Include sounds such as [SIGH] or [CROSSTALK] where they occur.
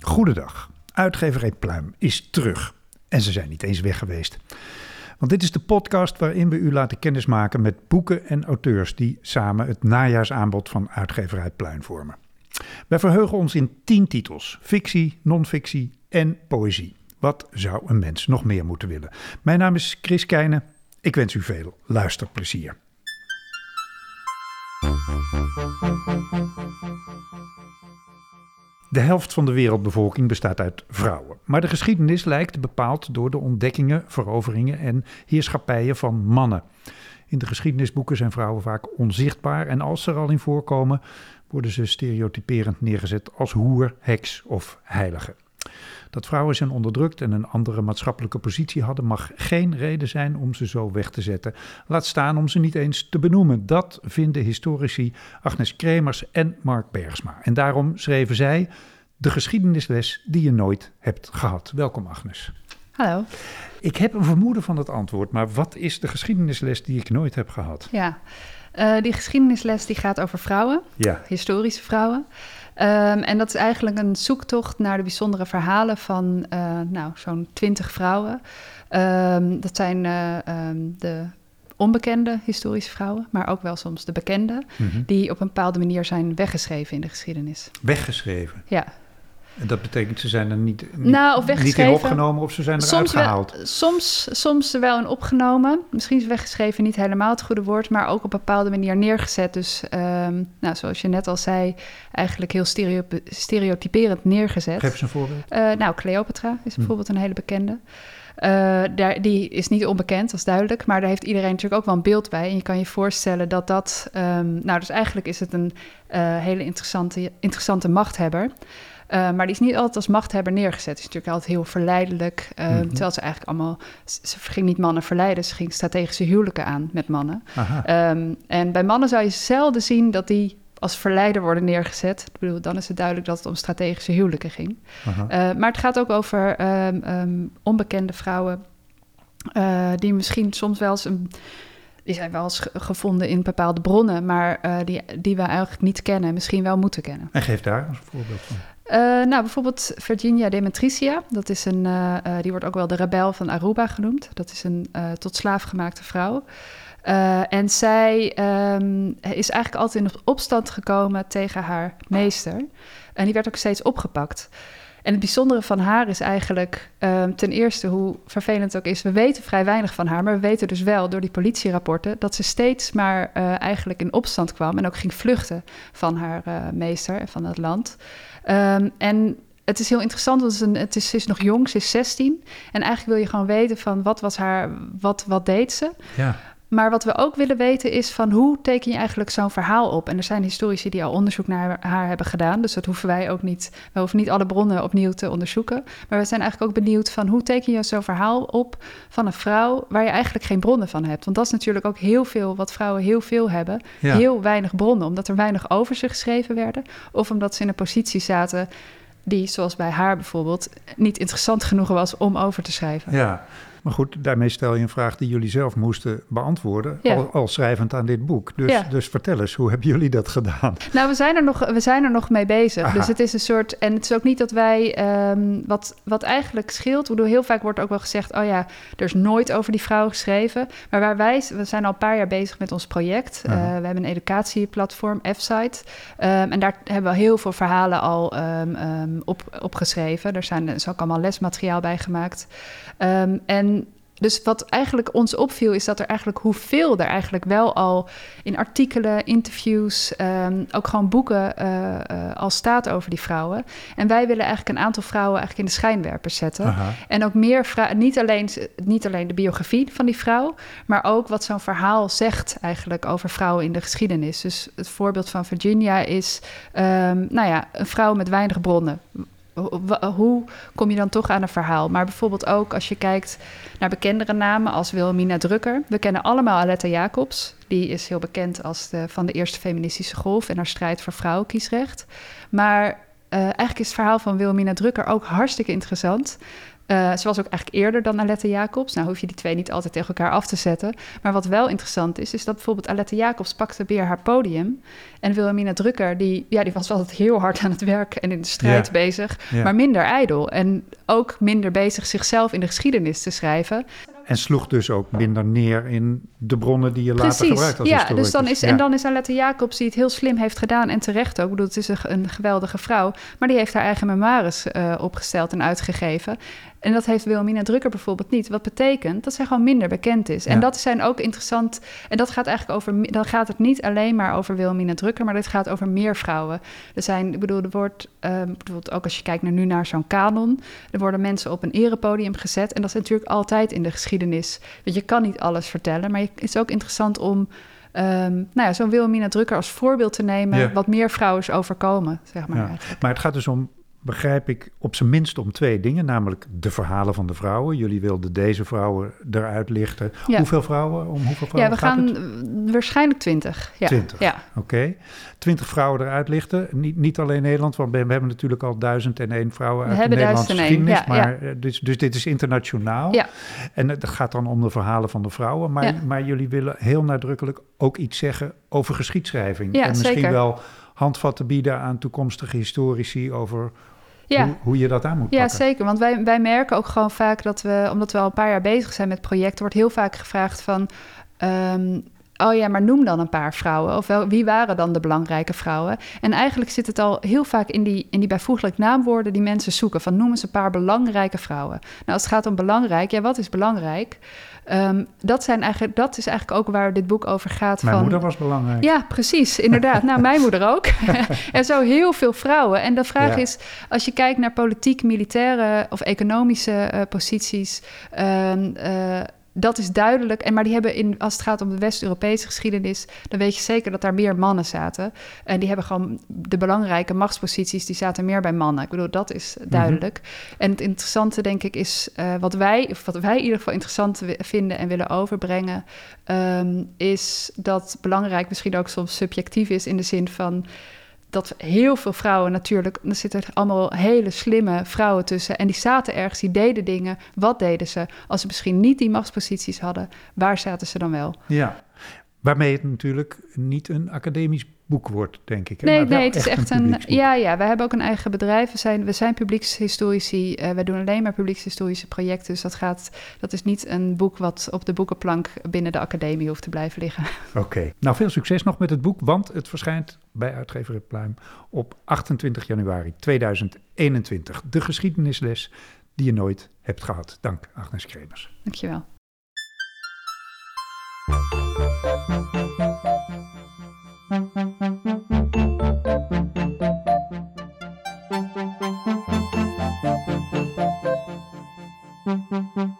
Goedendag. Uitgeverij Pluim is terug. En ze zijn niet eens weg geweest. Want dit is de podcast waarin we u laten kennismaken met boeken en auteurs die samen het najaarsaanbod van uitgeverij Pluim vormen. Wij verheugen ons in tien titels: fictie, non-fictie en poëzie. Wat zou een mens nog meer moeten willen? Mijn naam is Chris Keijnen. Ik wens u veel luisterplezier. De helft van de wereldbevolking bestaat uit vrouwen. Maar de geschiedenis lijkt bepaald door de ontdekkingen, veroveringen en heerschappijen van mannen. In de geschiedenisboeken zijn vrouwen vaak onzichtbaar en als ze er al in voorkomen, worden ze stereotyperend neergezet als hoer, heks of heilige. Dat vrouwen zijn onderdrukt en een andere maatschappelijke positie hadden, mag geen reden zijn om ze zo weg te zetten. Laat staan om ze niet eens te benoemen. Dat vinden historici Agnes Kremers en Mark Bergsma. En daarom schreven zij de geschiedenisles die je nooit hebt gehad. Welkom, Agnes. Hallo. Ik heb een vermoeden van het antwoord, maar wat is de geschiedenisles die ik nooit heb gehad? Ja, uh, die geschiedenisles die gaat over vrouwen, ja. historische vrouwen. Um, en dat is eigenlijk een zoektocht naar de bijzondere verhalen van uh, nou, zo'n twintig vrouwen. Um, dat zijn uh, um, de onbekende historische vrouwen, maar ook wel soms de bekende, mm -hmm. die op een bepaalde manier zijn weggeschreven in de geschiedenis. Weggeschreven? Ja. En dat betekent ze zijn er niet, niet, nou, of niet in opgenomen of ze zijn eruit soms gehaald? Wel, soms, soms er wel in opgenomen. Misschien is weggeschreven niet helemaal het goede woord, maar ook op een bepaalde manier neergezet. Dus um, nou, zoals je net al zei, eigenlijk heel stereo stereotyperend neergezet. Geef eens een voorbeeld. Uh, nou, Cleopatra is bijvoorbeeld hm. een hele bekende. Uh, daar, die is niet onbekend, dat is duidelijk. Maar daar heeft iedereen natuurlijk ook wel een beeld bij. En je kan je voorstellen dat dat... Um, nou, dus eigenlijk is het een uh, hele interessante, interessante machthebber... Uh, maar die is niet altijd als machthebber neergezet. Het is natuurlijk altijd heel verleidelijk. Uh, mm -hmm. Terwijl ze eigenlijk allemaal... Ze ging niet mannen verleiden, ze ging strategische huwelijken aan met mannen. Um, en bij mannen zou je zelden zien dat die als verleider worden neergezet. Ik bedoel, dan is het duidelijk dat het om strategische huwelijken ging. Uh, maar het gaat ook over um, um, onbekende vrouwen... Die misschien soms wel eens... Een, die zijn wel eens gevonden in bepaalde bronnen, maar uh, die, die we eigenlijk niet kennen, misschien wel moeten kennen. En geef daar een voorbeeld van. Uh, nou, bijvoorbeeld Virginia Demetricia. Dat is een, uh, uh, die wordt ook wel de rebel van Aruba genoemd. Dat is een tot slaaf gemaakte vrouw. en zij um, is eigenlijk altijd in opstand gekomen tegen haar meester. En die werd ook steeds opgepakt. En het bijzondere van haar is eigenlijk, um, ten eerste, hoe vervelend het ook is, we weten vrij weinig van haar, maar we weten dus wel door die politierapporten dat ze steeds maar eigenlijk in opstand kwam en ook ging vluchten van haar meester en van het land. Um, en het is heel interessant, want het ze is nog jong, ze is 16. En eigenlijk wil je gewoon weten van wat was haar, wat, wat deed ze? Ja. Maar wat we ook willen weten is van hoe teken je eigenlijk zo'n verhaal op? En er zijn historici die al onderzoek naar haar hebben gedaan. Dus dat hoeven wij ook niet. We hoeven niet alle bronnen opnieuw te onderzoeken. Maar we zijn eigenlijk ook benieuwd van hoe teken je zo'n verhaal op van een vrouw waar je eigenlijk geen bronnen van hebt. Want dat is natuurlijk ook heel veel wat vrouwen heel veel hebben. Ja. Heel weinig bronnen. Omdat er weinig over ze geschreven werden. Of omdat ze in een positie zaten die, zoals bij haar bijvoorbeeld, niet interessant genoeg was om over te schrijven. Ja, maar goed, daarmee stel je een vraag die jullie zelf moesten beantwoorden, Ja. al, al schrijvend aan dit boek. Dus, Ja. dus vertel eens, hoe hebben jullie dat gedaan? Nou, we zijn er nog, we zijn er nog mee bezig. Aha. Dus het is een soort. En het is ook niet dat wij. ehm, wat, wat eigenlijk scheelt. Bedoel, heel vaak wordt ook wel gezegd. Oh ja, er is nooit over die vrouw geschreven. Maar waar wij. We zijn al een paar jaar bezig met ons project. Eh, we hebben een educatieplatform, F-Site. Ehm, en daar hebben we heel veel verhalen al ehm, op, opgeschreven. Er, zijn, er is ook allemaal lesmateriaal bij gemaakt. En dus wat eigenlijk ons opviel, is dat er eigenlijk hoeveel er eigenlijk wel al in artikelen, interviews, ehm, ook gewoon boeken eh, eh, al staat over die vrouwen. En wij willen eigenlijk een aantal vrouwen eigenlijk in de schijnwerpers zetten. Aha. En ook meer vrouwen, niet alleen, niet alleen de biografie van die vrouw, maar ook wat zo'n verhaal zegt eigenlijk over vrouwen in de geschiedenis. Dus het voorbeeld van Virginia is, ehm, nou ja, een vrouw met weinig bronnen. Hoe kom je dan toch aan een verhaal? Maar bijvoorbeeld ook als je kijkt naar bekendere namen als Wilhelmina Drucker. We kennen allemaal Aletta Jacobs. Die is heel bekend als de, van de eerste feministische golf en haar strijd voor vrouwenkiesrecht. Maar uh, eigenlijk is het verhaal van Wilhelmina Drucker ook hartstikke interessant. Uh, ze was ook eigenlijk eerder dan Alette Jacobs. Nou hoef je die twee niet altijd tegen elkaar af te zetten. Maar wat wel interessant is, is dat bijvoorbeeld Alette Jacobs pakte weer haar podium. En Wilhelmina Drucker, die, ja, die was altijd heel hard aan het werk en in de strijd bezig. Maar minder ijdel. En ook minder bezig zichzelf in de geschiedenis te schrijven. En sloeg dus ook minder neer in de bronnen die je later gebruikt als ja, dus dan is, En dan is Alette Jacobs die het heel slim heeft gedaan en terecht ook. Ik bedoel, het is een, geweldige vrouw. Maar die heeft haar eigen memoires uh, opgesteld en uitgegeven. En dat heeft Wilhelmina Drucker bijvoorbeeld niet. Wat betekent dat zij gewoon minder bekend is. En dat zijn ook interessant. En dat gaat eigenlijk over. Dan gaat het niet alleen maar over Wilhelmina Drucker, maar dit gaat over meer vrouwen. Er zijn, ik bedoel, er wordt uh, bijvoorbeeld ook als je kijkt naar nu naar zo'n kanon. Er worden mensen op een erepodium gezet. En dat is natuurlijk altijd in de geschiedenis. Want je kan niet alles vertellen. Maar het is ook interessant om. Um, nou ja, zo'n Wilhelmina Drucker als voorbeeld te nemen, wat meer vrouwen is overkomen, zeg maar. Ja. Maar het gaat dus om begrijp ik op zijn minst om twee dingen. Namelijk de verhalen van de vrouwen. Jullie wilden deze vrouwen eruit lichten. Hoeveel vrouwen? Om hoeveel vrouwen Ja, we gaan waarschijnlijk twintig. Ja. Twintig, ja. oké. Twintig vrouwen eruit lichten. Niet, niet alleen Nederland, want we, hebben natuurlijk al duizend en één vrouwen uit de Nederlandse geschiedenis. Ja, maar, ja. Eh, dus, dus dit is internationaal. Ja. En het gaat dan om de verhalen van de vrouwen. Maar, maar jullie willen heel nadrukkelijk ook iets zeggen over geschiedschrijving. En misschien zeker. wel handvatten bieden aan toekomstige historici over ja. Hoe, hoe, je dat aan moet pakken. Ja, zeker. Want wij, wij merken ook gewoon vaak dat we, omdat we al een paar jaar bezig zijn met projecten, wordt heel vaak gevraagd van. Um, oh ja, maar noem dan een paar vrouwen. Of wel, wie waren dan de belangrijke vrouwen? En eigenlijk zit het al heel vaak in die, in die bijvoeglijk naamwoorden die mensen zoeken. Van noem eens een paar belangrijke vrouwen. Nou, als het gaat om belangrijk, ja, wat is belangrijk? Um, dat, zijn eigenlijk, dat is eigenlijk ook waar dit boek over gaat. Mijn van, moeder was belangrijk. Ja, precies, inderdaad. nou, mijn moeder ook. [LAUGHS] en zo heel veel vrouwen. En de vraag is, als je kijkt naar politiek, militaire of economische uh, posities... Um, uh, dat is duidelijk. En, maar die hebben in, als het gaat om de West-Europese geschiedenis, dan weet je zeker dat daar meer mannen zaten. En die hebben gewoon de belangrijke machtsposities, die zaten meer bij mannen. Ik bedoel, dat is mhm. duidelijk. En het interessante, denk ik, is uh, wat wij, of wat wij in ieder geval interessant vinden en willen overbrengen, um, is dat belangrijk misschien ook soms subjectief is in de zin van dat heel veel vrouwen natuurlijk, er zitten allemaal hele slimme vrouwen tussen. En die zaten ergens, die deden dingen. Wat deden ze? Als ze misschien niet die machtsposities hadden, waar zaten ze dan wel? Ja, waarmee het natuurlijk niet een academisch boek wordt, denk ik. Nee, nee, het is echt een. ja, ja, we hebben ook een eigen bedrijf. We zijn, we zijn publiekshistorici. Uh, we doen alleen maar publiekshistorische projecten. Dus dat, gaat, dat is niet een boek wat op de boekenplank binnen de academie hoeft te blijven liggen. Oké. Nou, veel succes nog met het boek, want het verschijnt bij uitgever Pluim op 28 januari 2021. De geschiedenisles die je nooit hebt gehad. Dank, Agnes Kremers. Dankjewel. Mm-hmm.